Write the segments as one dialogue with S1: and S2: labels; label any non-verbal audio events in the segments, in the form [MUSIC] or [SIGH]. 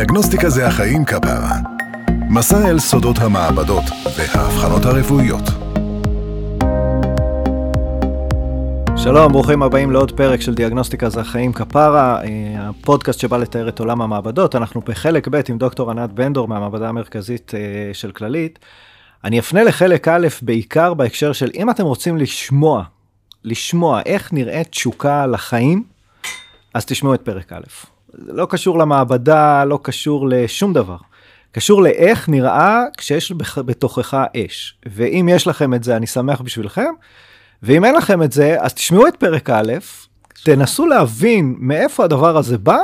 S1: דיאגנוסטיקה זה החיים כפרה. מסע אל סודות המעבדות והאבחנות הרפואיות.
S2: שלום, ברוכים הבאים לעוד פרק של דיאגנוסטיקה זה החיים כפרה, אה, הפודקאסט שבא לתאר את עולם המעבדות. אנחנו בחלק ב' עם דוקטור ענת בנדור מהמעבדה המרכזית אה, של כללית. אני אפנה לחלק א' בעיקר בהקשר של אם אתם רוצים לשמוע, לשמוע איך נראית תשוקה לחיים, אז תשמעו את פרק א'. לא קשור למעבדה, לא קשור לשום דבר. קשור לאיך נראה כשיש בתוכך אש. ואם יש לכם את זה, אני שמח בשבילכם. ואם אין לכם את זה, אז תשמעו את פרק א', תנסו להבין מאיפה הדבר הזה בא,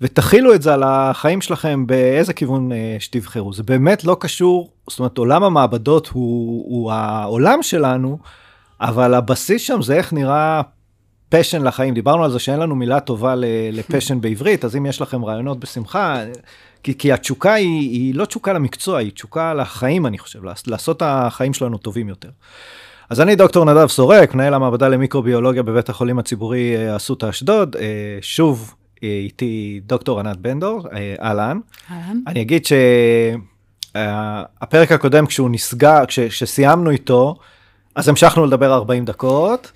S2: ותכילו את זה על החיים שלכם באיזה כיוון אה, שתבחרו. זה באמת לא קשור, זאת אומרת, עולם המעבדות הוא, הוא העולם שלנו, אבל הבסיס שם זה איך נראה פשן לחיים. דיברנו על זה שאין לנו מילה טובה לפשן [LAUGHS] בעברית, אז אם יש לכם רעיונות בשמחה, כי, כי התשוקה היא, היא לא תשוקה למקצוע, היא תשוקה לחיים, אני חושב, לעשות את החיים שלנו טובים יותר. אז אני דוקטור נדב סורק, מנהל המעבדה למיקרוביולוגיה בבית החולים הציבורי אה, אסותא אשדוד. אה, שוב, אה, איתי דוקטור ענת בנדור, אהלן.
S3: אהלן.
S2: אני אגיד שהפרק הקודם, כשהוא נסגר, כשסיימנו איתו, אז המשכנו לדבר 40 דקות,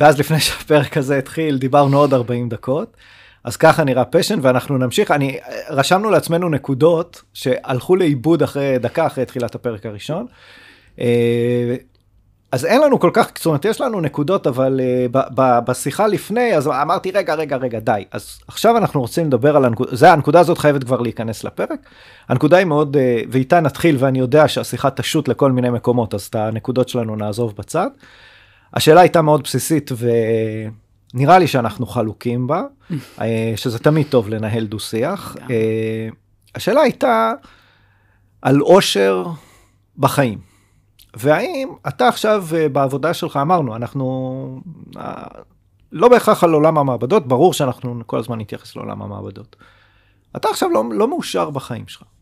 S2: ואז לפני שהפרק הזה התחיל, דיברנו עוד 40 דקות. אז ככה נראה פשן, ואנחנו נמשיך. אני, רשמנו לעצמנו נקודות שהלכו לאיבוד אחרי דקה אחרי תחילת הפרק הראשון. אז אין לנו כל כך, זאת אומרת, יש לנו נקודות, אבל uh, ב- ב- בשיחה לפני, אז אמרתי, רגע, רגע, רגע, די. אז עכשיו אנחנו רוצים לדבר על הנקודה, זה, הנקודה הזאת חייבת כבר להיכנס לפרק. הנקודה היא מאוד, uh, ואיתה נתחיל, ואני יודע שהשיחה תשוט לכל מיני מקומות, אז את הנקודות שלנו נעזוב בצד. השאלה הייתה מאוד בסיסית, ונראה לי שאנחנו חלוקים בה, uh, [LAUGHS] שזה תמיד טוב לנהל דו-שיח. Uh, השאלה הייתה על אושר בחיים. והאם אתה עכשיו אה, בעבודה שלך, אמרנו, אנחנו אה, לא בהכרח על עולם המעבדות, ברור שאנחנו כל הזמן נתייחס לעולם המעבדות. אתה עכשיו לא, לא מאושר בחיים שלך, כן?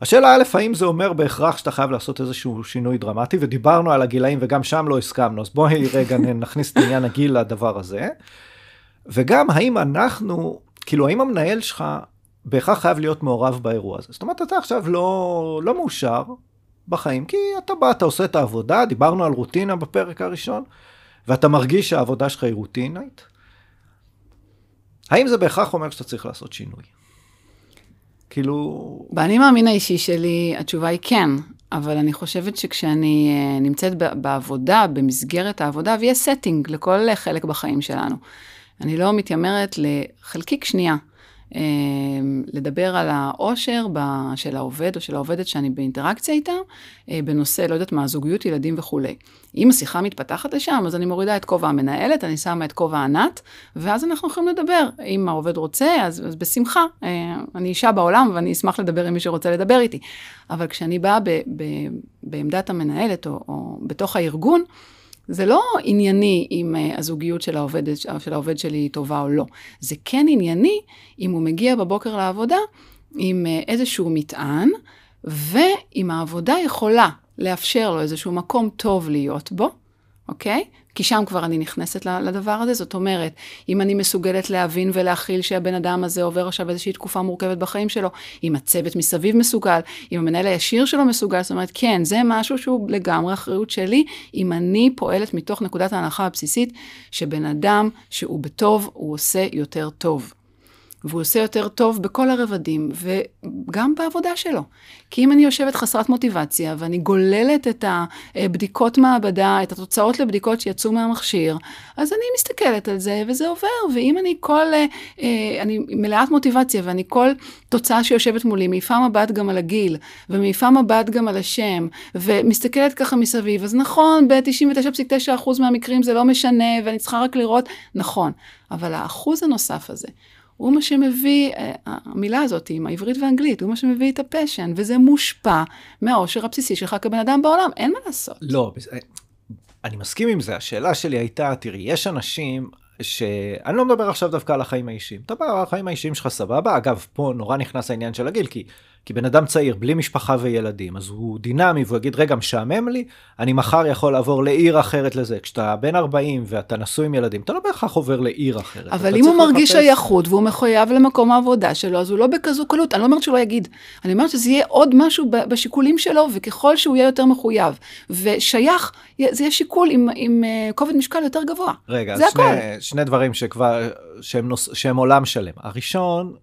S2: השאלה א', האם זה אומר בהכרח שאתה חייב לעשות איזשהו שינוי דרמטי, ודיברנו על הגילאים וגם שם לא הסכמנו, אז בואי [LAUGHS] רגע נכניס את עניין הגיל לדבר הזה. וגם האם אנחנו, כאילו האם המנהל שלך בהכרח חייב להיות מעורב באירוע הזה. זאת אומרת, אתה עכשיו לא, לא מאושר, בחיים, כי אתה בא, אתה עושה את העבודה, דיברנו על רוטינה בפרק הראשון, ואתה מרגיש שהעבודה שלך היא רוטינית. האם זה בהכרח אומר שאתה צריך לעשות שינוי? כאילו...
S3: באני מאמין האישי שלי, התשובה היא כן, אבל אני חושבת שכשאני אה, נמצאת בעבודה, במסגרת העבודה, ויש setting לכל חלק בחיים שלנו, אני לא מתיימרת לחלקיק שנייה. אמ, לדבר על העושר של העובד או של העובדת שאני באינטראקציה איתה, אה, בנושא, לא יודעת מה, זוגיות, ילדים וכולי. אם השיחה מתפתחת לשם, אז אני מורידה את כובע המנהלת, אני שמה את כובע ענת, ואז אנחנו יכולים לדבר. אם העובד רוצה, אז, אז בשמחה. אה, אני אישה בעולם ואני אשמח לדבר עם מי שרוצה לדבר איתי. אבל כשאני באה ב, ב, בעמדת המנהלת או, או בתוך הארגון, זה לא ענייני אם uh, הזוגיות של, העובד, של העובד שלי היא טובה או לא. זה כן ענייני אם הוא מגיע בבוקר לעבודה עם uh, איזשהו מטען, ואם העבודה יכולה לאפשר לו איזשהו מקום טוב להיות בו, אוקיי? כי שם כבר אני נכנסת לדבר הזה. זאת אומרת, אם אני מסוגלת להבין ולהכיל שהבן אדם הזה עובר עכשיו איזושהי תקופה מורכבת בחיים שלו, אם הצוות מסביב מסוגל, אם המנהל הישיר שלו מסוגל, זאת אומרת, כן, זה משהו שהוא לגמרי אחריות שלי, אם אני פועלת מתוך נקודת ההנחה הבסיסית, שבן אדם שהוא בטוב, הוא עושה יותר טוב. והוא עושה יותר טוב בכל הרבדים, וגם בעבודה שלו. כי אם אני יושבת חסרת מוטיבציה, ואני גוללת את הבדיקות מעבדה, את התוצאות לבדיקות שיצאו מהמכשיר, אז אני מסתכלת על זה, וזה עובר. ואם אני כל, אה, אני מלאת מוטיבציה, ואני כל תוצאה שיושבת מולי, מעיפה מבט גם על הגיל, ומעיפה מבט גם על השם, ומסתכלת ככה מסביב, אז נכון, ב-99.9% מהמקרים זה לא משנה, ואני צריכה רק לראות, נכון. אבל האחוז הנוסף הזה, הוא מה שמביא, אה, המילה הזאת עם העברית והאנגלית, הוא מה שמביא את הפשן, וזה מושפע מהאושר הבסיסי שלך כבן אדם בעולם, אין מה לעשות.
S2: לא, אה, אני מסכים עם זה, השאלה שלי הייתה, תראי, יש אנשים, שאני לא מדבר עכשיו דווקא על החיים האישיים, אתה בא, החיים האישיים שלך סבבה, אגב, פה נורא נכנס העניין של הגיל, כי כי בן אדם צעיר, בלי משפחה וילדים, אז הוא דינמי, והוא יגיד, רגע, משעמם לי, אני מחר יכול לעבור לעיר אחרת לזה. כשאתה בן 40 ואתה נשוי עם ילדים, אתה לא בהכרח עובר לעיר אחרת.
S3: אבל אם הוא מרגיש שייכות והוא מחויב למקום העבודה שלו, אז הוא לא בכזו קלות. אני לא אומרת שהוא לא יגיד, אני אומרת שזה יהיה עוד משהו בשיקולים שלו, וככל שהוא יהיה יותר מחויב ושייך, זה יהיה שיקול עם, עם uh, כובד משקל יותר גבוה.
S2: רגע, זה שני, שני דברים שכבר, שהם, נוס, שהם עולם שלם. הראשון,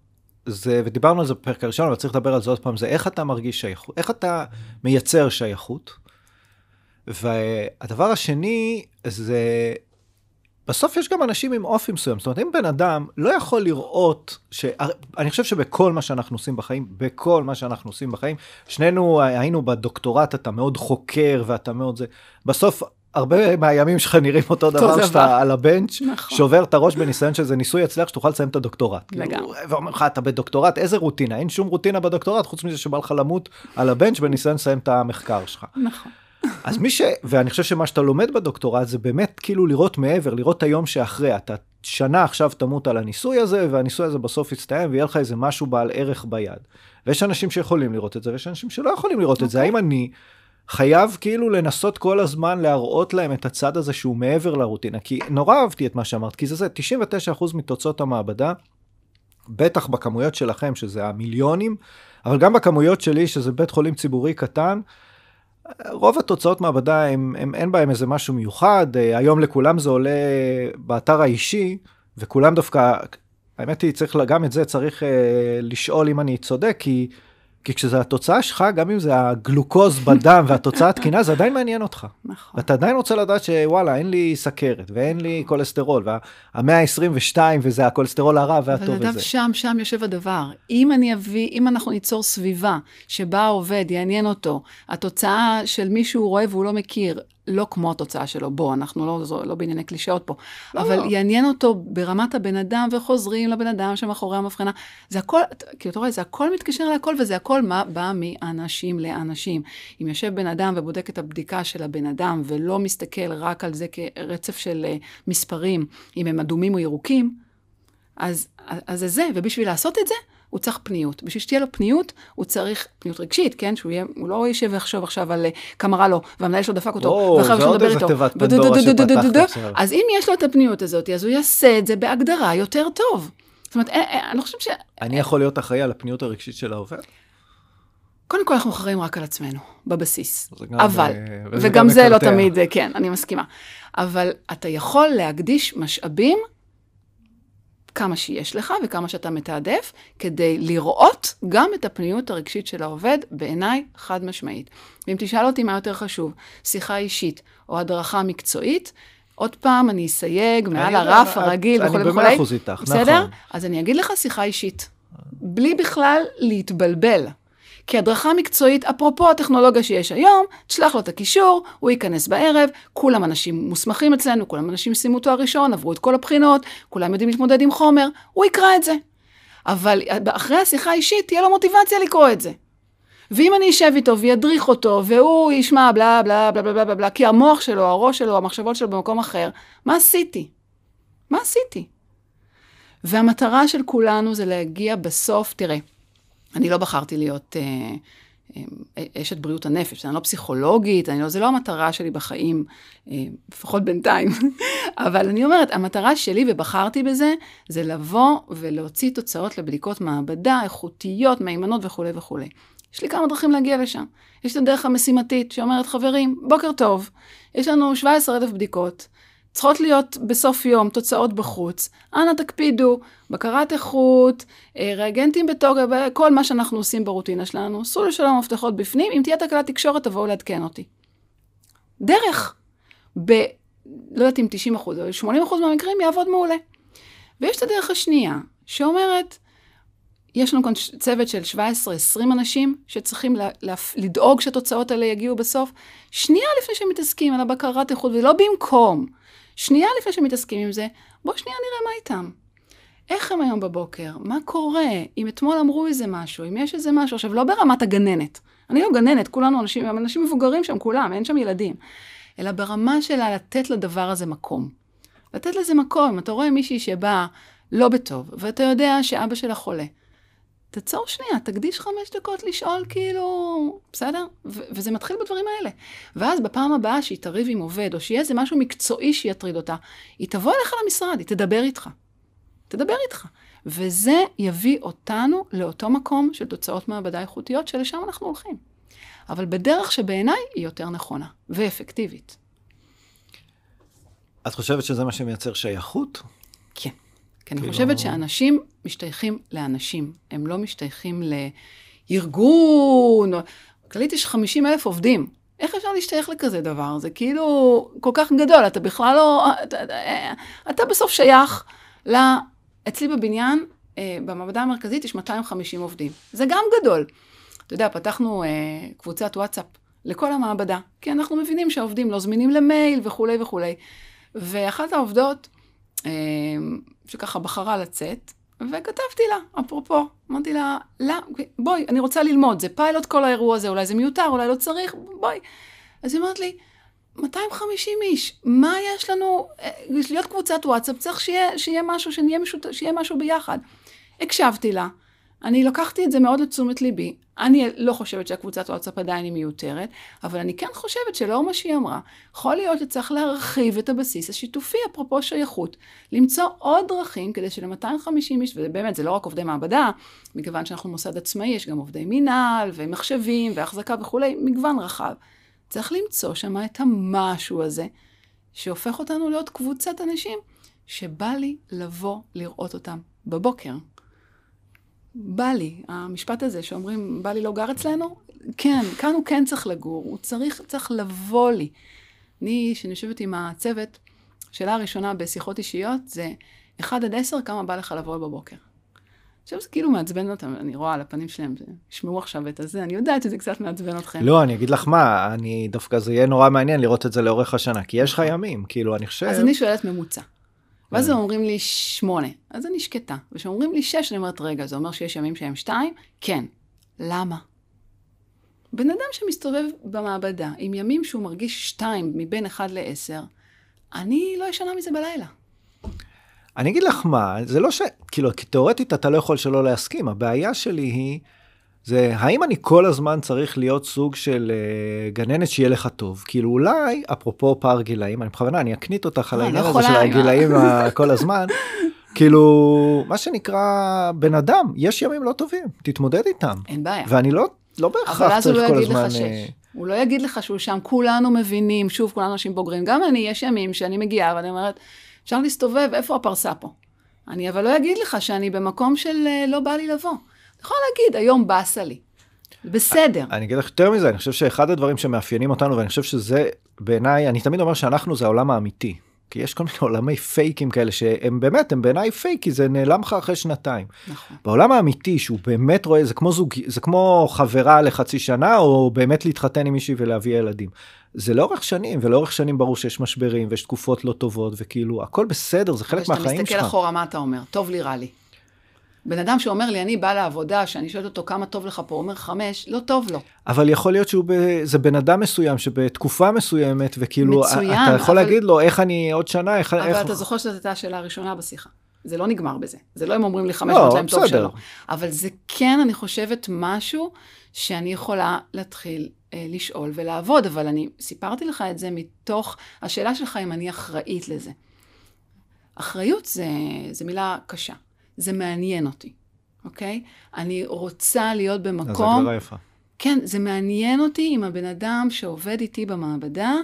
S2: זה, ודיברנו על זה בפרק הראשון, אבל צריך לדבר על זה עוד פעם, זה איך אתה מרגיש שייכות, איך אתה מייצר שייכות. והדבר השני, זה, בסוף יש גם אנשים עם אופי מסוים. זאת אומרת, אם בן אדם לא יכול לראות, ש... אני חושב שבכל מה שאנחנו עושים בחיים, בכל מה שאנחנו עושים בחיים, שנינו היינו בדוקטורט, אתה מאוד חוקר ואתה מאוד זה, בסוף הרבה מהימים שלך נראים אותו דבר שאתה על הבנץ', נכון. שובר את הראש בניסיון שזה ניסוי יצליח שתוכל לסיים את הדוקטורט. לגמרי. ואומר לך, אתה בדוקטורט, איזה רוטינה? אין שום רוטינה בדוקטורט, חוץ מזה שבא לך למות על הבנץ' בניסיון לסיים את המחקר שלך.
S3: נכון.
S2: אז מי ש... ואני חושב שמה שאתה לומד בדוקטורט זה באמת כאילו לראות מעבר, לראות את היום שאחרי. אתה שנה עכשיו תמות על הניסוי הזה, והניסוי הזה בסוף יסתיים ויהיה לך איזה משהו בעל ערך ביד. ויש אנשים שיכולים לראות את זה, ויש אנשים שלא יכולים לראות okay. את זה. אוקיי. האם אני... חייב כאילו לנסות כל הזמן להראות להם את הצד הזה שהוא מעבר לרוטינה. כי נורא אהבתי את מה שאמרת, כי זה זה, 99% מתוצאות המעבדה, בטח בכמויות שלכם, שזה המיליונים, אבל גם בכמויות שלי, שזה בית חולים ציבורי קטן, רוב התוצאות מעבדה, הם, הם, אין בהם איזה משהו מיוחד. היום לכולם זה עולה באתר האישי, וכולם דווקא, האמת היא, צריך, גם את זה צריך uh, לשאול אם אני צודק, כי... כי כשזה התוצאה שלך, גם אם זה הגלוקוז בדם והתוצאה התקינה, זה עדיין מעניין אותך. נכון. ואתה עדיין רוצה לדעת שוואלה, אין לי סכרת, ואין לי כולסטרול, והמאה ה-22, וזה הכולסטרול הרע והטוב וזה.
S3: אבל שם, שם יושב הדבר. אם אני אביא, אם אנחנו ניצור סביבה שבה העובד יעניין אותו, התוצאה של מישהו רואה והוא לא מכיר, לא כמו התוצאה שלו, בוא, אנחנו לא, זו, לא בענייני קלישאות פה, לא, אבל לא. יעניין אותו ברמת הבן אדם, וחוזרים לבן אדם שמאחורי המבחנה. זה הכל, כאילו, אתה רואה, זה הכל מתקשר להכל, וזה הכל מה בא מאנשים לאנשים. אם יושב בן אדם ובודק את הבדיקה של הבן אדם, ולא מסתכל רק על זה כרצף של uh, מספרים, אם הם אדומים או ירוקים, אז, אז זה זה, ובשביל לעשות את זה, הוא צריך פניות. בשביל שתהיה לו פניות, הוא צריך פניות רגשית, כן? שהוא יהיה, הוא לא יישב ויחשוב עכשיו על אה, כמה רע לו, והמנהל שלו דפק אותו,
S2: ואחר כך איתו. פנדורה שפתחת עכשיו.
S3: אז אם יש לו את הפניות הזאת, אז הוא יעשה את זה בהגדרה יותר טוב. זאת אומרת, אה, אה, אני לא חושבת ש...
S2: אני יכול להיות אחראי על הפניות הרגשית של העובד?
S3: קודם כל אנחנו אחראים רק על עצמנו, בבסיס. אבל, וגם זה לא תמיד, כן, אני מסכימה. אבל אתה יכול להקדיש משאבים כמה שיש לך וכמה שאתה מתעדף, כדי לראות גם את הפניות הרגשית של העובד, בעיניי חד משמעית. ואם תשאל אותי מה יותר חשוב, שיחה אישית או הדרכה מקצועית, עוד פעם, אני אסייג מעל הרף הרגיל וכולי וכולי.
S2: אני במאה אחוז איתך,
S3: נכון. בסדר? אז אני אגיד לך שיחה אישית. בלי בכלל להתבלבל. כי הדרכה מקצועית, אפרופו הטכנולוגיה שיש היום, תשלח לו את הקישור, הוא ייכנס בערב, כולם אנשים מוסמכים אצלנו, כולם אנשים סיימו תואר ראשון, עברו את כל הבחינות, כולם יודעים להתמודד עם חומר, הוא יקרא את זה. אבל אחרי השיחה האישית תהיה לו מוטיבציה לקרוא את זה. ואם אני אשב איתו וידריך אותו, והוא ישמע בלה בלה בלה בלה בלה בלה, כי המוח שלו, הראש שלו, המחשבות שלו במקום אחר, מה עשיתי? מה עשיתי? והמטרה של כולנו זה להגיע בסוף, תראה, אני לא בחרתי להיות אה, אה, אשת בריאות הנפש, אני לא פסיכולוגית, אני לא, זה לא המטרה שלי בחיים, אה, לפחות בינתיים. [LAUGHS] אבל אני אומרת, המטרה שלי, ובחרתי בזה, זה לבוא ולהוציא תוצאות לבדיקות מעבדה איכותיות, מהימנות וכולי וכולי. יש לי כמה דרכים להגיע לשם. יש את הדרך המשימתית שאומרת, חברים, בוקר טוב, יש לנו 17,000 בדיקות, צריכות להיות בסוף יום תוצאות בחוץ. אנא תקפידו, בקרת איכות, אה, ריאגנטים בתוקף, כל מה שאנחנו עושים ברוטינה שלנו. סעו לשלום המפתחות בפנים, אם תהיה תקלת תקשורת תבואו לעדכן אותי. דרך, ב... לא יודעת אם 90 אחוז, אבל 80 אחוז מהמקרים יעבוד מעולה. ויש את הדרך השנייה, שאומרת, יש לנו כאן צוות של 17-20 אנשים שצריכים לה, לה, לדאוג שהתוצאות האלה יגיעו בסוף, שנייה לפני שהם מתעסקים על הבקרת איכות, ולא במקום. שנייה לפני שמתעסקים עם זה, בואו שנייה נראה מה איתם. איך הם היום בבוקר? מה קורה? אם אתמול אמרו איזה משהו, אם יש איזה משהו, עכשיו לא ברמת הגננת, אני לא גננת, כולנו אנשים, אנשים מבוגרים שם, כולם, אין שם ילדים, אלא ברמה של לתת לדבר הזה מקום. לתת לזה מקום. אתה רואה מישהי שבאה לא בטוב, ואתה יודע שאבא שלה חולה. תעצור שנייה, תקדיש חמש דקות לשאול כאילו, בסדר? ו- וזה מתחיל בדברים האלה. ואז בפעם הבאה שהיא תריב עם עובד, או שיהיה איזה משהו מקצועי שיטריד אותה, היא תבוא אליך למשרד, היא תדבר איתך. תדבר איתך. וזה יביא אותנו לאותו מקום של תוצאות מעבדה איכותיות, שלשם אנחנו הולכים. אבל בדרך שבעיניי היא יותר נכונה ואפקטיבית.
S2: את חושבת שזה מה שמייצר שייכות?
S3: כן. כי אני
S2: כאילו-
S3: חושבת שאנשים משתייכים לאנשים, הם לא משתייכים לארגון. כללית יש 50 אלף עובדים. איך אפשר להשתייך לכזה דבר? זה כאילו כל כך גדול, אתה בכלל לא... אתה, אתה, בסוף שייך ל... אצלי בבניין, אה, במעבדה המרכזית יש 250 עובדים. זה גם גדול. אתה יודע, פתחנו אה, קבוצת וואטסאפ לכל המעבדה, כי אנחנו מבינים שהעובדים לא זמינים למייל וכולי וכולי. ואחת העובדות, אה, שככה בחרה לצאת, וכתבתי לה, אפרופו, אמרתי לה, לא, בואי, אני רוצה ללמוד, זה פיילוט כל האירוע הזה, אולי זה מיותר, אולי לא צריך, בואי. אז היא אומרת לי, 250 איש, מה יש לנו, אה, להיות קבוצת וואטסאפ, צריך שיהיה, שיהיה משהו, שנהיה משות, שיהיה משהו ביחד. הקשבתי לה, אני לקחתי את זה מאוד לתשומת ליבי. אני לא חושבת שהקבוצת וואטסאפ עדיין היא מיותרת, אבל אני כן חושבת שלאור מה שהיא אמרה, יכול להיות שצריך להרחיב את הבסיס השיתופי, אפרופו שייכות, למצוא עוד דרכים כדי של-250 איש, ובאמת זה לא רק עובדי מעבדה, מכיוון שאנחנו מוסד עצמאי, יש גם עובדי מינהל ומחשבים והחזקה וכולי, מגוון רחב. צריך למצוא שם את המשהו הזה, שהופך אותנו להיות קבוצת אנשים שבא לי לבוא לראות אותם בבוקר. בא לי, המשפט הזה שאומרים, בא לי לא גר אצלנו, כן, כאן הוא כן צריך לגור, הוא צריך, צריך לבוא לי. אני, כשאני יושבת עם הצוות, שאלה הראשונה בשיחות אישיות זה, 1 עד 10, כמה בא לך לבוא בבוקר? עכשיו זה כאילו מעצבן אותם, אני רואה על הפנים שלהם, ישמעו עכשיו את הזה, אני יודעת שזה קצת מעצבן אתכם.
S2: לא, אני אגיד לך מה, אני דווקא זה יהיה נורא מעניין לראות את זה לאורך השנה, כי יש לך ימים, כאילו, אני חושב...
S3: אז אני שואלת ממוצע. ואז הם אומרים לי שמונה, אז אני שקטה. וכשאומרים לי שש, אני אומרת, רגע, זה אומר שיש ימים שהם שתיים? כן. למה? בן אדם שמסתובב במעבדה עם ימים שהוא מרגיש שתיים מבין אחד לעשר, אני לא ישנה מזה בלילה.
S2: אני אגיד לך מה, זה לא ש... כאילו, כי תאורטית אתה לא יכול שלא להסכים, הבעיה שלי היא, זה האם אני כל הזמן צריך להיות סוג של uh, גננת שיהיה לך טוב? כאילו אולי, אפרופו פער גילאים, אני בכוונה, אני אקנית אותך על
S3: אה,
S2: העניין
S3: לא
S2: הזה של
S3: יכולה,
S2: הגילאים ה- כל הזמן. [LAUGHS] כאילו, מה שנקרא, בן אדם, יש ימים לא טובים, תתמודד איתם.
S3: אין בעיה.
S2: ואני לא, לא
S3: אבל
S2: בהכרח
S3: אז הוא
S2: צריך
S3: לא
S2: כל
S3: יגיד
S2: הזמן...
S3: לך
S2: אה,
S3: שש. הוא לא יגיד לך שהוא שם, כולנו מבינים, שוב, כולנו אנשים בוגרים. גם אני, יש ימים שאני מגיעה ואני אומרת, אפשר להסתובב, איפה הפרסה פה? אני אבל לא אגיד לך שאני במקום של אה, לא בא לי לבוא. אני יכולה להגיד, היום באסה לי. בסדר.
S2: אני אגיד לך יותר מזה, אני חושב שאחד הדברים שמאפיינים אותנו, ואני חושב שזה בעיניי, אני תמיד אומר שאנחנו זה העולם האמיתי. כי יש כל מיני עולמי פייקים כאלה שהם באמת, הם בעיניי פייק, כי זה נעלם לך אחרי שנתיים.
S3: נכון.
S2: בעולם האמיתי, שהוא באמת רואה, זה כמו זוג, זה כמו חברה לחצי שנה, או באמת להתחתן עם מישהי ולהביא ילדים. זה לאורך שנים, ולאורך שנים ברור שיש משברים, ויש תקופות לא טובות, וכאילו, הכל בסדר, זה חלק מהחיים
S3: כשאתה מסתכל
S2: שלך.
S3: אחורה, מה אתה אומר? טוב לי, רע לי. בן אדם שאומר לי, אני בא לעבודה, שאני שואלת אותו כמה טוב לך פה, הוא אומר חמש, לא טוב לו.
S2: אבל יכול להיות שהוא, ב... זה בן אדם מסוים שבתקופה מסוימת, וכאילו,
S3: מצוין,
S2: אתה יכול
S3: אבל-
S2: להגיד לו, איך אני עוד שנה, איך...
S3: אבל
S2: איך...
S3: אתה זוכר שזאת הייתה השאלה הראשונה בשיחה. זה לא נגמר בזה. זה לא הם אומרים לי חמש,
S2: לא,
S3: להם טוב. שלא. אבל זה כן, אני חושבת, משהו שאני יכולה להתחיל אה, לשאול ולעבוד, אבל אני סיפרתי לך את זה מתוך השאלה שלך אם אני אחראית לזה. אחריות זה, זה מילה קשה. זה מעניין אותי, אוקיי? אני רוצה להיות
S2: אז זה
S3: במקום...
S2: הגדרה יפה.
S3: כן, זה מעניין אותי אם הבן אדם שעובד איתי במעבדה,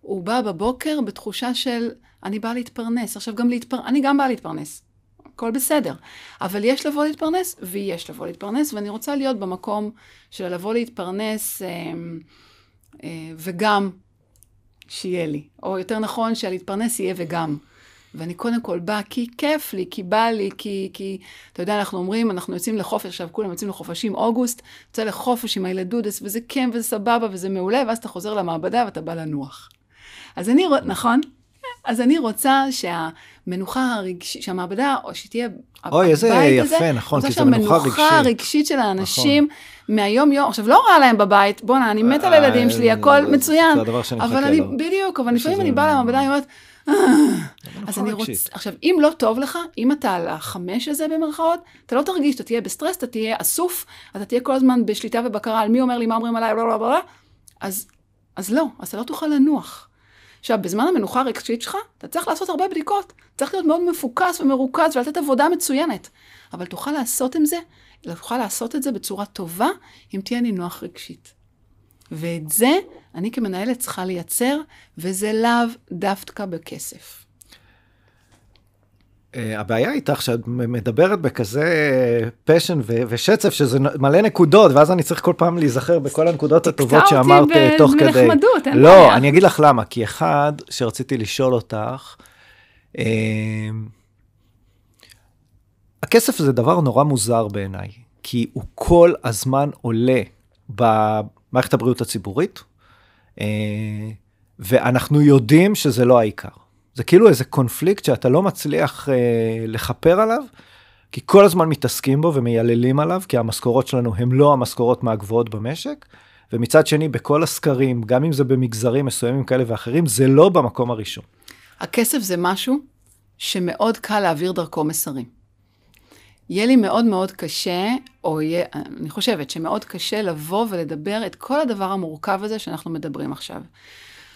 S3: הוא בא בבוקר בתחושה של, אני באה להתפרנס. עכשיו, גם להתפרנס, אני גם באה להתפרנס. הכל בסדר. אבל יש לבוא להתפרנס, ויש לבוא להתפרנס, ואני רוצה להיות במקום של לבוא להתפרנס, אה, אה, וגם שיהיה לי. או יותר נכון, שהלהתפרנס יהיה וגם. ואני קודם כל באה כי כיף לי, כי בא לי, כי, כי, אתה יודע, אנחנו אומרים, אנחנו יוצאים לחופש, עכשיו כולם יוצאים לחופשים, אוגוסט, יוצא לחופש עם הילדודס, וזה כן, וזה סבבה, וזה מעולה, ואז אתה חוזר למעבדה ואתה בא לנוח. אז אני, רוצ- נכון? אז אני רוצה שהמנוחה הרגשית, שהמעבדה, או שתהיה,
S2: אוי, איזה יפה,
S3: הזה,
S2: נכון,
S3: רוצה
S2: כי זה מנוחה רגשית. נכון.
S3: הרגשית של האנשים מהיום יום, עכשיו לא רע להם בבית, בואנה, אני מתה על הילדים שלי,
S2: אה,
S3: הכל מצוין.
S2: זה הדבר שאני
S3: אבל
S2: מחכה
S3: אני,
S2: לו.
S3: בדיוק, אבל לפעמים אני באה למעבדה, אני אומרת, אז אני רוצה, עכשיו, אם לא טוב לך, אם אתה על החמש הזה במרכאות, אתה לא תרגיש, אתה תהיה בסטרס, אתה תהיה אסוף, אתה תהיה כל הזמן בשליטה ובקרה על מי אומר לי, מה אומרים עליי, לא, לא, לא, אז, אז לא, אז אתה לא תוכל לנוח. עכשיו, בזמן המנוחה הרגשית שלך, אתה צריך לעשות הרבה בדיקות. צריך להיות מאוד מפוקס ומרוכז ולתת עבודה מצוינת. אבל תוכל לעשות עם זה, תוכל לעשות את זה בצורה טובה, אם תהיה נינוח רגשית. ואת זה אני כמנהלת צריכה לייצר, וזה לאו דווקא בכסף.
S2: אה, הבעיה איתך שאת מדברת בכזה פשן ושצף שזה מלא נקודות ואז אני צריך כל פעם להיזכר בכל הנקודות הטובות שאמרת
S3: אה,
S2: תוך כדי.
S3: תקטע אותי בנחמדות, אין
S2: לא,
S3: בעיה.
S2: אני אגיד לך למה, כי אחד שרציתי לשאול אותך, אה, הכסף זה דבר נורא מוזר בעיניי, כי הוא כל הזמן עולה במערכת הבריאות הציבורית, ואנחנו יודעים שזה לא העיקר. זה כאילו איזה קונפליקט שאתה לא מצליח אה, לכפר עליו, כי כל הזמן מתעסקים בו ומייללים עליו, כי המשכורות שלנו הן לא המשכורות מהגבוהות במשק, ומצד שני, בכל הסקרים, גם אם זה במגזרים מסוימים כאלה ואחרים, זה לא במקום הראשון.
S3: הכסף זה משהו שמאוד קל להעביר דרכו מסרים. יהיה לי מאוד מאוד קשה, או יהיה, אני חושבת שמאוד קשה לבוא ולדבר את כל הדבר המורכב הזה שאנחנו מדברים עכשיו.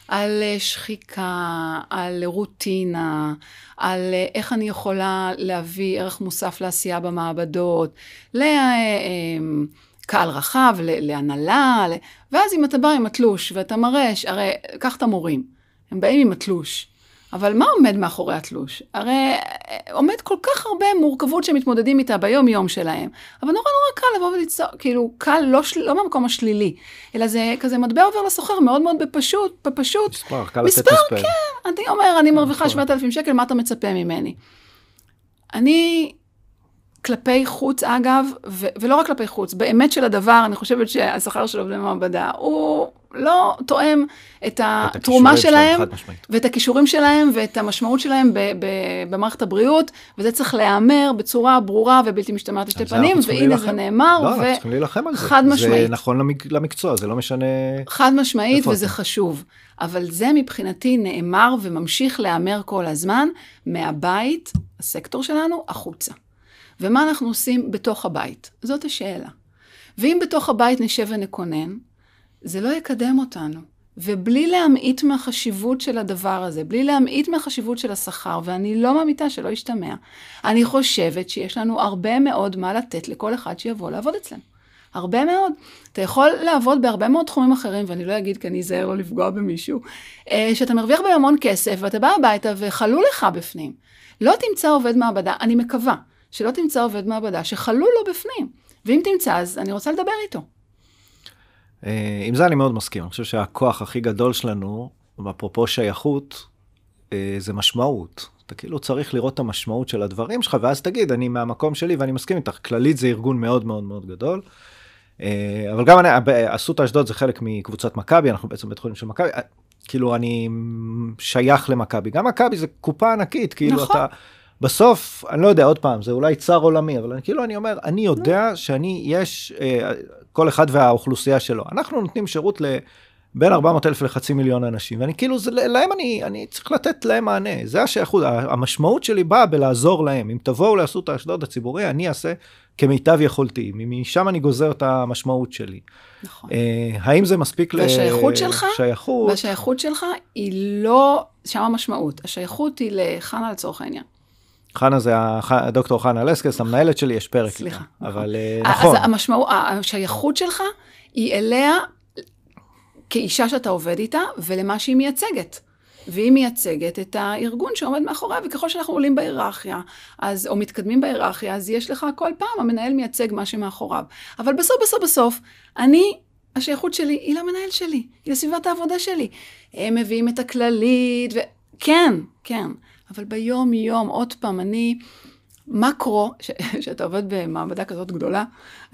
S3: על אה, שחיקה, על רוטינה, על אה, איך אני יכולה להביא ערך מוסף לעשייה במעבדות, לקהל רחב, להנהלה, ואז אם אתה בא עם התלוש ואתה מראה, הרי קח את המורים, הם באים עם התלוש. אבל מה עומד מאחורי התלוש? הרי אה, עומד כל כך הרבה מורכבות שהם מתמודדים איתה ביום-יום שלהם, אבל נורא נורא קל לבוא וליצור, כאילו, קל לא, של, לא מהמקום השלילי, אלא זה כזה מטבע עובר לסוחר מאוד מאוד בפשוט, בפשוט.
S2: מספר, קל
S3: מספר,
S2: לתת מספר.
S3: כן, אני אומר, אני מרוויחה 7,000 שקל, מה אתה מצפה ממני? אני, כלפי חוץ אגב, ו- ולא רק כלפי חוץ, באמת של הדבר, אני חושבת שהשכר של עובדי מעבדה הוא לא תואם את התרומה שלהם, ואת הכישורים שלהם, ואת המשמעות שלהם ב- ב- במערכת הבריאות, וזה צריך להיאמר בצורה ברורה ובלתי משתמעת לשתי פנים, והנה זה נאמר,
S2: לא, אנחנו צריכים להילחם על זה.
S3: חד משמעית.
S2: זה נכון למק- למקצוע, זה לא משנה...
S3: חד משמעית, וזה
S2: אתה?
S3: חשוב. אבל זה מבחינתי נאמר וממשיך להיאמר כל הזמן, מהבית, הסקטור שלנו, החוצה. ומה אנחנו עושים בתוך הבית? זאת השאלה. ואם בתוך הבית נשב ונקונן, זה לא יקדם אותנו. ובלי להמעיט מהחשיבות של הדבר הזה, בלי להמעיט מהחשיבות של השכר, ואני לא מאמיתה שלא ישתמע, אני חושבת שיש לנו הרבה מאוד מה לתת לכל אחד שיבוא לעבוד אצלנו. הרבה מאוד. אתה יכול לעבוד בהרבה מאוד תחומים אחרים, ואני לא אגיד כי אני אזהר לא לפגוע במישהו, אה, שאתה מרוויח בהם המון כסף, ואתה בא הביתה וחלו לך בפנים. לא תמצא עובד מעבדה, אני מקווה, שלא תמצא עובד מעבדה שחלו לו בפנים. ואם תמצא, אז אני רוצה לדבר איתו.
S2: אה, עם זה אני מאוד מסכים, אני חושב שהכוח הכי גדול שלנו, אפרופו שייכות, אה, זה משמעות. אתה כאילו צריך לראות את המשמעות של הדברים שלך, ואז תגיד, אני מהמקום שלי ואני מסכים איתך, כללית זה ארגון מאוד מאוד מאוד גדול. אה, אבל גם אני, אסותא אשדוד זה חלק מקבוצת מכבי, אנחנו בעצם בית חולים של מכבי, כאילו אני שייך למכבי, גם מכבי זה קופה ענקית, כאילו
S3: נכון.
S2: אתה, בסוף, אני לא יודע, עוד פעם, זה אולי צר עולמי, אבל אני, כאילו אני אומר, אני יודע שאני, יש, אה, כל אחד והאוכלוסייה שלו, אנחנו נותנים שירות ל... בין 400 אלף לחצי מיליון אנשים, ואני כאילו, זה, להם אני, אני צריך לתת להם מענה, זה השייכות, המשמעות שלי באה בלעזור להם, אם תבואו לאסותא אשדוד הציבורי, אני אעשה כמיטב יכולתי, משם אני גוזר את המשמעות שלי.
S3: נכון.
S2: אה, האם זה מספיק
S3: והשייכות שלך?
S2: שייכות?
S3: והשייכות שלך היא לא, שם המשמעות, השייכות היא לחנה לצורך העניין.
S2: חנה זה הדוקטור חנה לסקס, המנהלת שלי, יש פרק.
S3: סליחה. נכון.
S2: אבל אה,
S3: אז
S2: נכון,
S3: המשמעות, השייכות שלך היא אליה כאישה שאתה עובד איתה ולמה שהיא מייצגת. והיא מייצגת את הארגון שעומד מאחוריה, וככל שאנחנו עולים בהיררכיה, אז, או מתקדמים בהיררכיה, אז יש לך כל פעם, המנהל מייצג מה שמאחוריו. אבל בסוף, בסוף, בסוף, אני, השייכות שלי היא למנהל שלי, היא לסביבת העבודה שלי. הם מביאים את הכללית, וכן, כן. אבל ביום-יום, עוד פעם, אני... מקרו, ש- [LAUGHS] שאתה עובד במעבדה כזאת גדולה,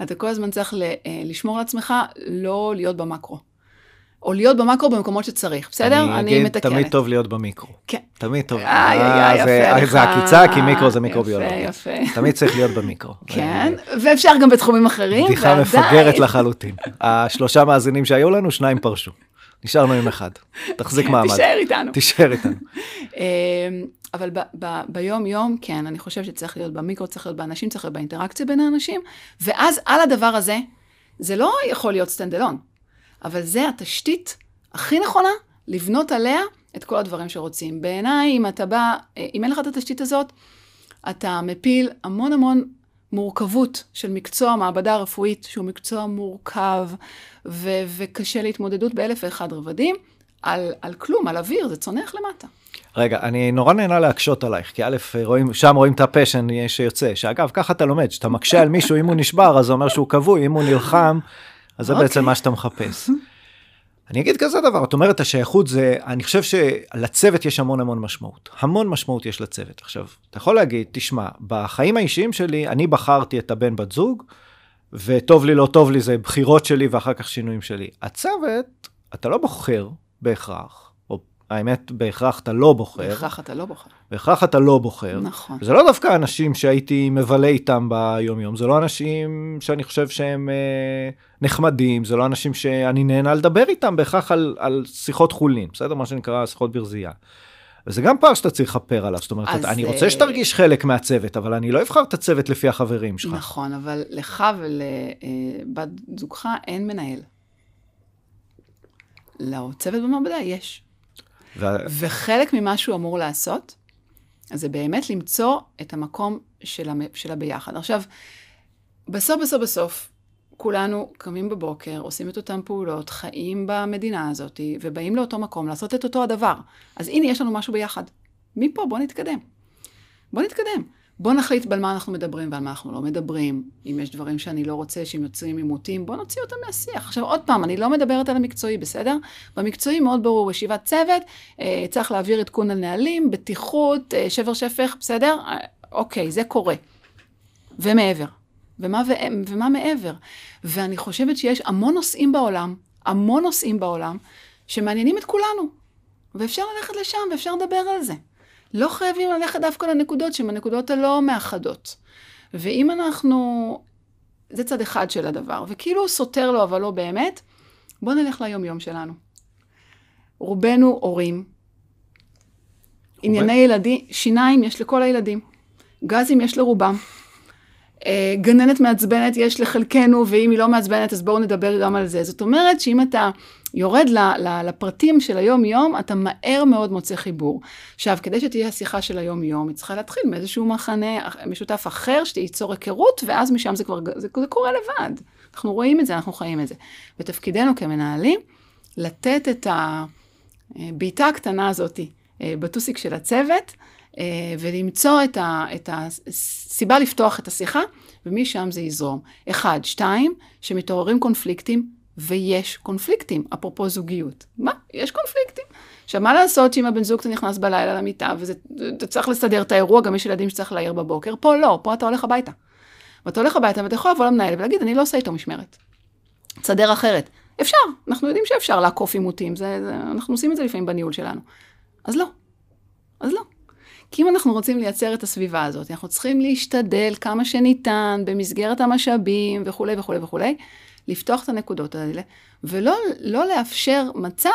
S3: אתה כל הזמן צריך ל- אה, לשמור על עצמך, לא להיות במקרו. או להיות במקרו במקומות שצריך, בסדר?
S2: אני
S3: אני מתקנת.
S2: תמיד טוב להיות במיקרו.
S3: כן.
S2: תמיד טוב.
S3: איי,
S2: אה,
S3: איי,
S2: זה-
S3: יפה לך.
S2: זה עקיצה, כי מיקרו זה מיקרוביולוגיה.
S3: יפה, יפה.
S2: תמיד צריך להיות במיקרו. [LAUGHS]
S3: כן, ואפשר גם בתחומים אחרים,
S2: בדיחה
S3: ועדיין-
S2: מפגרת לחלוטין. השלושה מאזינים שהיו לנו, שניים פרשו. נשארנו עם אחד. תחזיק מעמד.
S3: תישאר איתנו.
S2: תישאר איתנו.
S3: אמ, אבל ביום-יום, כן, אני חושבת שצריך להיות במיקרו, צריך להיות באנשים, צריך להיות באינטראקציה בין האנשים, ואז על הדבר הזה, זה לא יכול להיות stand alone, אבל זה התשתית הכי נכונה לבנות עליה את כל הדברים שרוצים. בעיניי, אם אתה בא, אה, אם אין לך את התשתית הזאת, אתה מפיל המון המון מורכבות של מקצוע מעבדה רפואית, שהוא מקצוע מורכב ו- וקשה להתמודדות באלף ואחד רבדים, על, על כלום, על אוויר, זה צונח למטה.
S2: רגע, אני נורא נהנה להקשות עלייך, כי א', רואים, שם רואים את הפשן שיוצא, שאגב, ככה אתה לומד, שאתה מקשה על מישהו, אם הוא נשבר, אז זה אומר שהוא כבוי, אם הוא נלחם, אז זה בעצם
S3: אוקיי.
S2: מה שאתה מחפש. אני אגיד כזה דבר, את אומרת השייכות זה, אני חושב שלצוות יש המון המון משמעות. המון משמעות יש לצוות. עכשיו, אתה יכול להגיד, תשמע, בחיים האישיים שלי, אני בחרתי את הבן בת זוג, וטוב לי, לא טוב לי, זה בחירות שלי ואחר כך שינויים שלי. הצוות, אתה לא בוחר בהכרח, האמת, בהכרח אתה לא בוחר.
S3: בהכרח אתה לא בוחר.
S2: בהכרח אתה לא בוחר.
S3: נכון.
S2: וזה לא דווקא אנשים שהייתי מבלה איתם ביום יום, זה לא אנשים שאני חושב שהם אה, נחמדים, זה לא אנשים שאני נהנה לדבר איתם בהכרח על, על שיחות חולין, בסדר? מה שנקרא שיחות ברזייה. וזה גם פער שאתה צריך לכפר עליו, זאת אומרת,
S3: אז,
S2: אני
S3: אה,
S2: רוצה שתרגיש חלק מהצוות, אבל אני לא אבחר את הצוות לפי החברים שלך.
S3: נכון, אבל לך ולבת זוגך אין מנהל. לצוות במעבדה יש.
S2: וה-
S3: וחלק ממה שהוא אמור לעשות, זה באמת למצוא את המקום של, המ... של הביחד. עכשיו, בסוף, בסוף, בסוף, כולנו קמים בבוקר, עושים את אותן פעולות, חיים במדינה הזאת, ובאים לאותו מקום לעשות את אותו הדבר. אז הנה, יש לנו משהו ביחד. מפה, בוא נתקדם. בוא נתקדם. בוא נחליט על מה אנחנו מדברים ועל מה אנחנו לא מדברים. אם יש דברים שאני לא רוצה שהם יוצרים עימותים, בוא נוציא אותם מהשיח. עכשיו, עוד פעם, אני לא מדברת על המקצועי, בסדר? במקצועי מאוד ברור, ישיבת צוות, אה, צריך להעביר עדכון על נהלים, בטיחות, אה, שבר שפך, בסדר? אה, אוקיי, זה קורה. ומעבר. ומה, ו... ומה מעבר? ואני חושבת שיש המון נושאים בעולם, המון נושאים בעולם, שמעניינים את כולנו. ואפשר ללכת לשם, ואפשר לדבר על זה. לא חייבים ללכת דווקא לנקודות שהן הנקודות הלא מאחדות. ואם אנחנו, זה צד אחד של הדבר, וכאילו סותר לו אבל לא באמת, בוא נלך ליום-יום שלנו. רובנו הורים. ענייני ילדים, שיניים יש לכל הילדים. גזים יש לרובם. אה, גננת מעצבנת יש לחלקנו, ואם היא לא מעצבנת, אז בואו נדבר גם על זה. זאת אומרת שאם אתה יורד ל, ל, לפרטים של היום-יום, אתה מהר מאוד מוצא חיבור. עכשיו, כדי שתהיה השיחה של היום-יום, היא צריכה להתחיל מאיזשהו מחנה משותף אחר, שתיצור היכרות, ואז משם זה כבר, זה, זה קורה לבד. אנחנו רואים את זה, אנחנו חיים את זה. ותפקידנו כמנהלים, לתת את הבעיטה הקטנה הזאת אה, בטוסיק של הצוות, אה, ולמצוא את, ה, את הסיבה לפתוח את השיחה, ומשם זה יזרום. אחד, שתיים, שמתעוררים קונפליקטים, ויש קונפליקטים, אפרופו זוגיות. מה? יש קונפליקטים. עכשיו, מה לעשות שאם הבן זוג אתה נכנס בלילה למיטה, ואתה צריך לסדר את האירוע, גם יש ילדים שצריך להעיר בבוקר, פה לא, פה אתה הולך הביתה. ואתה הולך הביתה ואתה יכול לבוא למנהל ולהגיד, אני לא עושה איתו משמרת. תסדר אחרת. אפשר, אנחנו יודעים שאפשר לעקוף עימותים, זה, זה, אנחנו עושים את זה לפעמים בניהול שלנו. אז לא. אז לא. כי אם אנחנו רוצים לייצר את הסביבה הזאת, אנחנו צריכים להשתדל כמה שניתן במסגרת המשאבים וכולי וכולי וכולי, לפתוח את הנקודות האלה, ולא לא לאפשר מצב,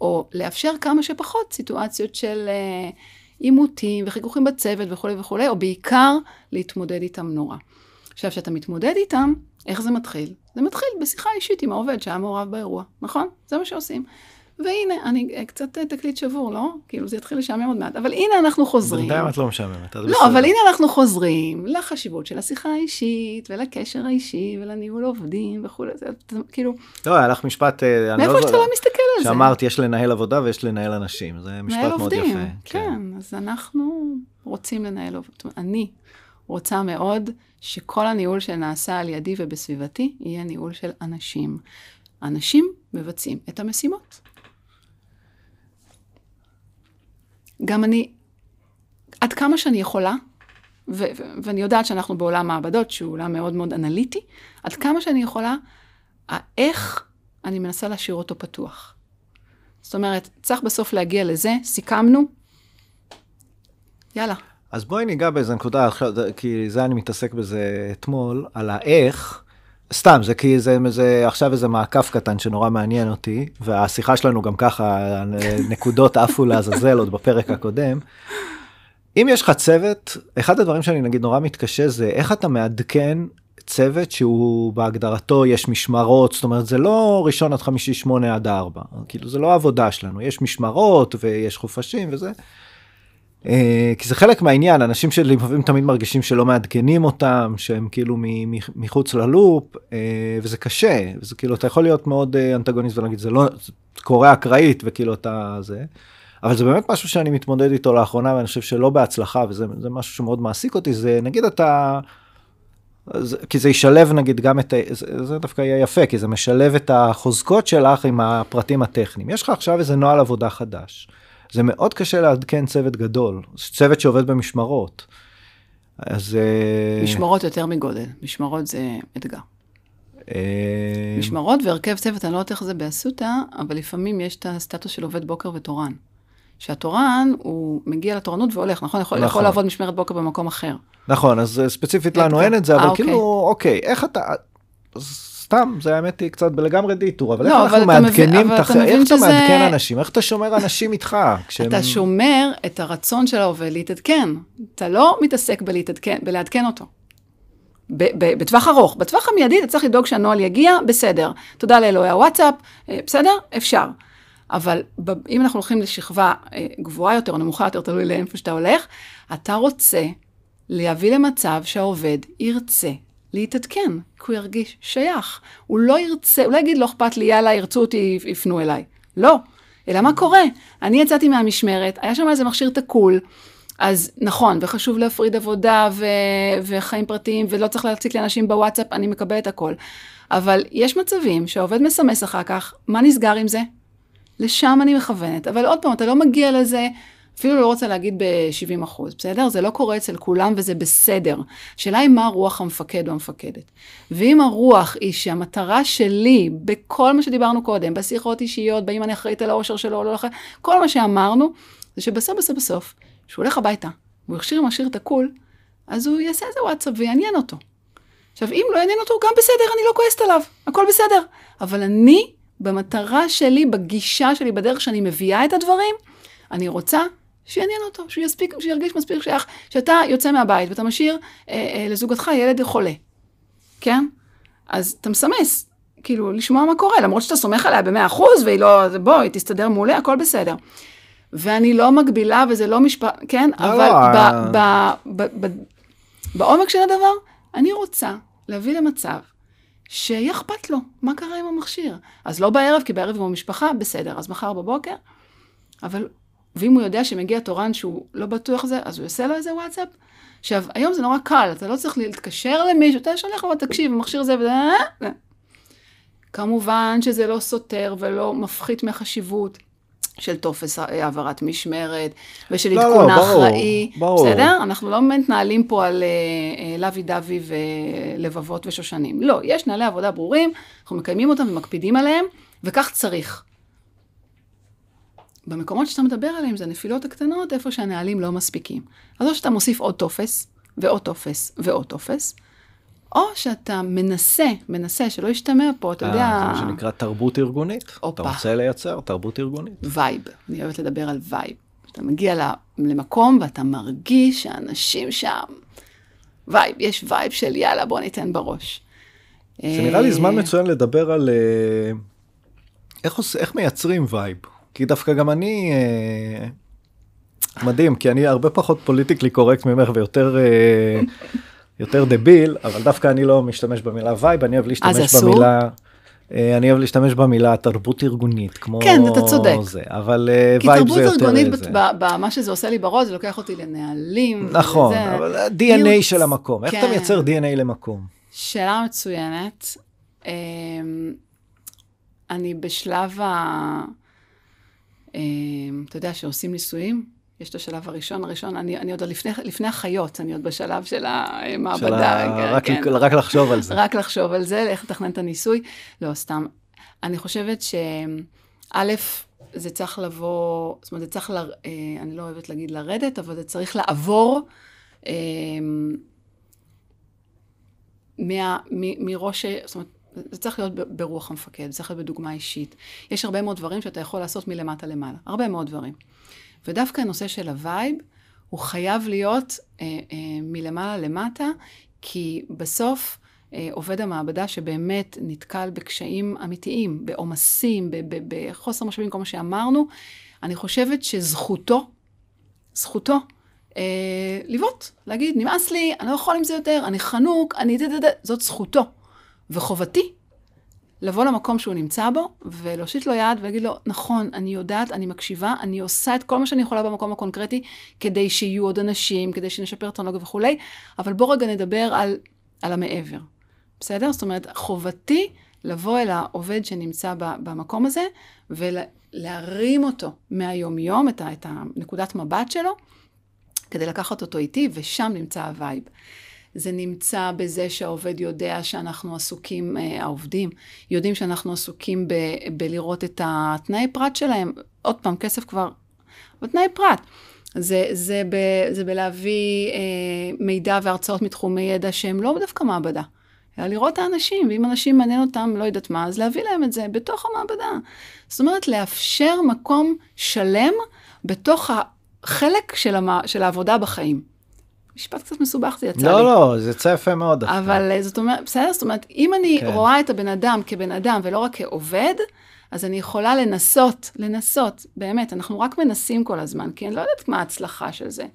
S3: או לאפשר כמה שפחות סיטואציות של אה, עימותים וחיכוכים בצוות וכולי וכולי, או בעיקר להתמודד איתם נורא. עכשיו, כשאתה מתמודד איתם, איך זה מתחיל? זה מתחיל בשיחה אישית עם העובד שהיה מעורב באירוע, נכון? זה מה שעושים. והנה, אני קצת תקליט שבור, לא? כאילו זה יתחיל לשעמם עוד מעט, אבל הנה אנחנו חוזרים.
S2: בינתיים את לא משעממת.
S3: לא, אבל הנה אנחנו חוזרים לחשיבות של השיחה האישית, ולקשר האישי, ולניהול עובדים וכולי, זה כאילו...
S2: לא, היה לך משפט...
S3: מאיפה שאתה לא מסתכל על זה?
S2: שאמרת, יש לנהל עבודה ויש לנהל אנשים, זה משפט מאוד יפה.
S3: כן, כן, אז אנחנו רוצים לנהל עובדים. אני רוצה מאוד שכל הניהול שנעשה על ידי ובסביבתי, יהיה ניהול של אנשים. אנשים מבצעים את המשימות. גם אני, עד כמה שאני יכולה, ו- ו- ואני יודעת שאנחנו בעולם מעבדות, שהוא עולם מאוד מאוד אנליטי, עד כמה שאני יכולה, האיך אני מנסה להשאיר אותו פתוח. זאת אומרת, צריך בסוף להגיע לזה, סיכמנו, יאללה.
S2: אז בואי ניגע באיזה נקודה, כי זה אני מתעסק בזה אתמול, על האיך, סתם, זה כי זה, זה עכשיו איזה מעקף קטן שנורא מעניין אותי, והשיחה שלנו גם ככה, נקודות [LAUGHS] עפו לעזאזל עוד בפרק הקודם. אם יש לך צוות, אחד הדברים שאני נגיד נורא מתקשה זה איך אתה מעדכן צוות שהוא בהגדרתו יש משמרות, זאת אומרת זה לא ראשון עד חמישי שמונה עד ארבע, כאילו זה לא העבודה שלנו, יש משמרות ויש חופשים וזה. אה, כי זה חלק מהעניין, אנשים שלי לפעמים תמיד מרגישים שלא מעדכנים אותם, שהם כאילו מחוץ ללופ, אה, וזה קשה, וזה כאילו אתה יכול להיות מאוד אה, אנטגוניסט ולהגיד זה לא, זה קורה אקראית וכאילו אתה זה, אבל זה באמת משהו שאני מתמודד איתו לאחרונה ואני חושב שלא בהצלחה וזה משהו שמאוד מעסיק אותי, זה נגיד אתה, זה, כי זה ישלב נגיד גם את, זה, זה דווקא יהיה יפה, כי זה משלב את החוזקות שלך עם הפרטים הטכניים. יש לך עכשיו איזה נוהל עבודה חדש. זה מאוד קשה לעדכן צוות גדול, צוות שעובד במשמרות. אז... אה,
S3: משמרות יותר מגודל, משמרות זה אתגר. אה, משמרות והרכב צוות, אני לא יודעת איך זה באסותא, אבל לפעמים יש את הסטטוס של עובד בוקר ותורן. שהתורן, הוא מגיע לתורנות והולך, נכון? יכול, נכון. יכול לעבוד משמרת בוקר במקום אחר.
S2: נכון, אז אה, ספציפית לנו אין את זה, אבל כאילו, אוקיי, איך אתה... סתם, זה האמת היא קצת לגמרי דיטור, אבל לא, איך אנחנו מעדכנים, תח... איך אתה שזה... מעדכן אנשים, איך אתה שומר אנשים איתך?
S3: כשהם... אתה שומר את הרצון של העובד להתעדכן, אתה לא מתעסק בלהתעדכן, בלעדכן אותו. בטווח ארוך, בטווח המיידי אתה צריך לדאוג שהנוהל יגיע, בסדר. תודה לאלוהי הוואטסאפ, אה, בסדר? אפשר. אבל אם אנחנו הולכים לשכבה אה, גבוהה יותר או נמוכה יותר, תלוי לאיפה שאתה הולך, אתה רוצה להביא למצב שהעובד ירצה להתעדכן, כי הוא ירגיש שייך. הוא לא ירצה, הוא לא יגיד, לא אכפת לי, יאללה, ירצו אותי, יפנו אליי. לא. אלא מה קורה? אני יצאתי מהמשמרת, היה שם איזה מכשיר תקול, אז נכון, וחשוב להפריד עבודה ו- וחיים פרטיים, ולא צריך להציק לאנשים בוואטסאפ, אני מקבלת הכל. אבל יש מצבים שהעובד מסמס אחר כך, מה נסגר עם זה? לשם אני מכוונת. אבל עוד פעם, אתה לא מגיע לזה אפילו לא רוצה להגיד ב-70 אחוז, בסדר? זה לא קורה אצל כולם וזה בסדר. השאלה היא מה רוח המפקד או המפקדת. ואם הרוח היא שהמטרה שלי, בכל מה שדיברנו קודם, בשיחות אישיות, באם אני אחראית על האושר שלו או לא אחראית, כל מה שאמרנו, זה שבסוף בסוף בסוף, כשהוא הולך הביתה, והוא יכשיר מכשיר תקול, אז הוא יעשה איזה וואטסאפ ויעניין אותו. עכשיו, אם לא יעניין אותו, גם בסדר, אני לא כועסת עליו, הכל בסדר. אבל אני, במטרה שלי, בגישה שלי, בדרך שאני מביאה את הדברים, אני רוצה שיעניין אותו, שהוא יספיק, שירגיש מספיק שייך, שאתה יוצא מהבית ואתה משאיר אה, אה, לזוגתך ילד חולה, כן? אז אתה מסמס, כאילו, לשמוע מה קורה, למרות שאתה סומך עליה במאה אחוז, והיא לא, בואי, תסתדר מעולה, הכל בסדר. ואני לא מגבילה, וזה לא משפט, כן? לא, אבל לא. ב, ב, ב, ב, בעומק של הדבר, אני רוצה להביא למצב שיהיה אכפת לו, מה קרה עם המכשיר. אז לא בערב, כי בערב עם המשפחה, בסדר, אז מחר בבוקר, אבל ואם הוא יודע שמגיע תורן שהוא לא בטוח זה, אז הוא יעשה לו איזה וואטסאפ. עכשיו, היום זה נורא קל, אתה לא צריך להתקשר למישהו, אתה שולח לו, תקשיב, המכשיר זה וזה, אה, אה. כמובן שזה לא סותר ולא מפחית מהחשיבות של טופס העברת משמרת ושל לא, עדכון לא, האחראי. ברור, ברור. בסדר? אנחנו לא מתנהלים פה על אה, לוי דווי ולבבות ושושנים. לא, יש נהלי עבודה ברורים, אנחנו מקיימים אותם ומקפידים עליהם, וכך צריך. במקומות שאתה מדבר עליהם זה הנפילות הקטנות, איפה שהנהלים לא מספיקים. אז או שאתה מוסיף עוד טופס, ועוד טופס, ועוד טופס, או שאתה מנסה, מנסה, שלא ישתמע פה, אתה יודע...
S2: אה, זה מה שנקרא תרבות ארגונית. אתה רוצה לייצר תרבות ארגונית.
S3: vibe, אני אוהבת לדבר על vibe. אתה מגיע למקום ואתה מרגיש שאנשים שם, vibe, יש vibe של יאללה, בוא ניתן בראש.
S2: זה נראה לי זמן מצוין לדבר על אה, איך, איך מייצרים vibe. כי דווקא גם אני אה, מדהים כי אני הרבה פחות politically correct ממך ויותר אה, יותר דביל אבל דווקא אני לא משתמש במילה vibe אני אוהב להשתמש במילה. אה, אני אוהב להשתמש במילה תרבות ארגונית כמו
S3: כן אתה צודק
S2: זה אבל vibe זה יותר
S3: כי תרבות ארגונית במה שזה עושה לי בראש זה לוקח אותי לנהלים
S2: נכון וזה, אבל ה-DNA של המקום איך אתה כן. מייצר DNA למקום.
S3: שאלה מצוינת. אני בשלב ה... אמ, אתה יודע, שעושים ניסויים, יש את השלב הראשון, הראשון, אני, אני עוד לפני, לפני החיות, אני עוד בשלב של המעבדה. של ה...
S2: רק, כן. רק לחשוב על זה.
S3: רק לחשוב על זה, איך לתכנן את הניסוי. לא, סתם. אני חושבת שא', זה צריך לבוא, זאת אומרת, זה צריך, ל... אה, אני לא אוהבת להגיד לרדת, אבל זה צריך לעבור אמ, מה, מ, מראש, זאת אומרת, זה צריך להיות ברוח המפקד, זה צריך להיות בדוגמה אישית. יש הרבה מאוד דברים שאתה יכול לעשות מלמטה למעלה, הרבה מאוד דברים. ודווקא הנושא של ה vibe, הוא חייב להיות אה, אה, מלמעלה למטה, כי בסוף אה, עובד המעבדה שבאמת נתקל בקשיים אמיתיים, בעומסים, בחוסר משאבים, כל מה שאמרנו, אני חושבת שזכותו, זכותו, אה, לבעוט, להגיד, נמאס לי, אני לא יכול עם זה יותר, אני חנוק, אני... זאת זכותו. וחובתי לבוא למקום שהוא נמצא בו, ולהושיט לו יד ולהגיד לו, נכון, אני יודעת, אני מקשיבה, אני עושה את כל מה שאני יכולה במקום הקונקרטי, כדי שיהיו עוד אנשים, כדי שנשפר טכנולוגיה וכולי, אבל בוא רגע נדבר על, על המעבר. בסדר? זאת אומרת, חובתי לבוא אל העובד שנמצא במקום הזה, ולהרים אותו מהיום-יום, את, את הנקודת מבט שלו, כדי לקחת אותו איתי, ושם נמצא ה vibe. זה נמצא בזה שהעובד יודע שאנחנו עסוקים, אה, העובדים יודעים שאנחנו עסוקים ב, בלראות את התנאי פרט שלהם. עוד פעם, כסף כבר בתנאי פרט. זה, זה, ב, זה בלהביא אה, מידע והרצאות מתחומי ידע שהם לא דווקא מעבדה, אלא לראות את האנשים, ואם אנשים מעניין אותם, לא יודעת מה, אז להביא להם את זה בתוך המעבדה. זאת אומרת, לאפשר מקום שלם בתוך החלק של, המ... של העבודה בחיים. משפט קצת מסובך זה יצא
S2: לא,
S3: לי.
S2: לא, לא, זה יצא יפה מאוד.
S3: אבל אה, זאת אומרת, בסדר, זאת אומרת, אם אני כן. רואה את הבן אדם כבן אדם ולא רק כעובד, אז אני יכולה לנסות, לנסות, באמת, אנחנו רק מנסים כל הזמן, כי אני לא יודעת מה ההצלחה של זה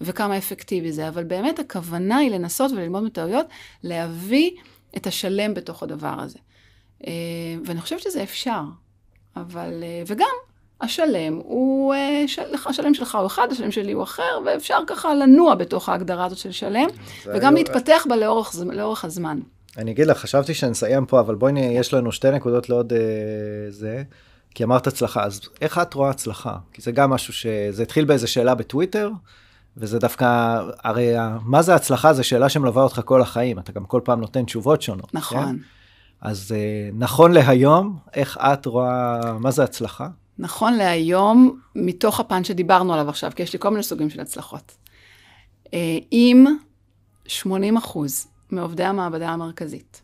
S3: וכמה אפקטיבי זה, אבל באמת הכוונה היא לנסות וללמוד מטעויות, להביא את השלם בתוך הדבר הזה. אה, ואני חושבת שזה אפשר, אבל, אה, וגם, השלם הוא, אה, של, השלם שלך הוא אחד, השלם שלי הוא אחר, ואפשר ככה לנוע בתוך ההגדרה הזאת של שלם, וגם לא... להתפתח בה לאורך, לאורך הזמן.
S2: אני אגיד לך, חשבתי שנסיים פה, אבל בואי, נהיה, יש לנו שתי נקודות לעוד אה, זה, כי אמרת הצלחה, אז איך את רואה הצלחה? כי זה גם משהו שזה התחיל באיזה שאלה בטוויטר, וזה דווקא, הרי מה זה הצלחה? זו שאלה שמלווה אותך כל החיים, אתה גם כל פעם נותן תשובות שונות.
S3: נכון. כן?
S2: אז אה, נכון להיום, איך את רואה, מה זה הצלחה?
S3: נכון להיום, מתוך הפן שדיברנו עליו עכשיו, כי יש לי כל מיני סוגים של הצלחות. אה, אם 80 אחוז מעובדי המעבדה המרכזית,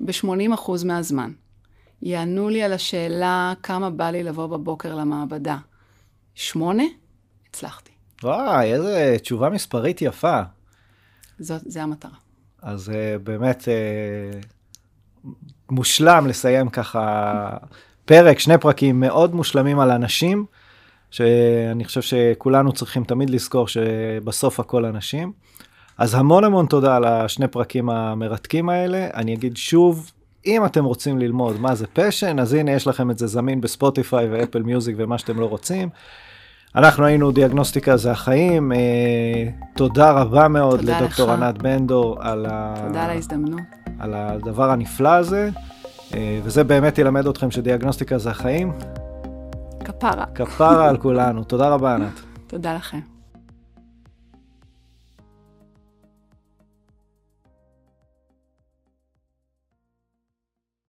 S3: ב-80 אחוז מהזמן, יענו לי על השאלה כמה בא לי לבוא בבוקר למעבדה, שמונה, הצלחתי.
S2: וואי, איזה תשובה מספרית יפה.
S3: זאת, זה המטרה.
S2: אז uh, באמת uh, מושלם לסיים ככה פרק, שני פרקים מאוד מושלמים על אנשים, שאני חושב שכולנו צריכים תמיד לזכור שבסוף הכל אנשים. אז המון המון תודה על השני פרקים המרתקים האלה. אני אגיד שוב, אם אתם רוצים ללמוד מה זה פשן, אז הנה יש לכם את זה זמין בספוטיפיי ואפל מיוזיק ומה שאתם לא רוצים. אנחנו היינו דיאגנוסטיקה זה החיים. אה, תודה רבה מאוד תודה לדוקטור לך. ענת בנדור על,
S3: תודה ה... על ההזדמנות.
S2: על הדבר הנפלא הזה. אה, וזה באמת ילמד אתכם שדיאגנוסטיקה זה החיים.
S3: כפרה.
S2: כפרה על כולנו. תודה רבה, ענת.
S3: תודה לכם.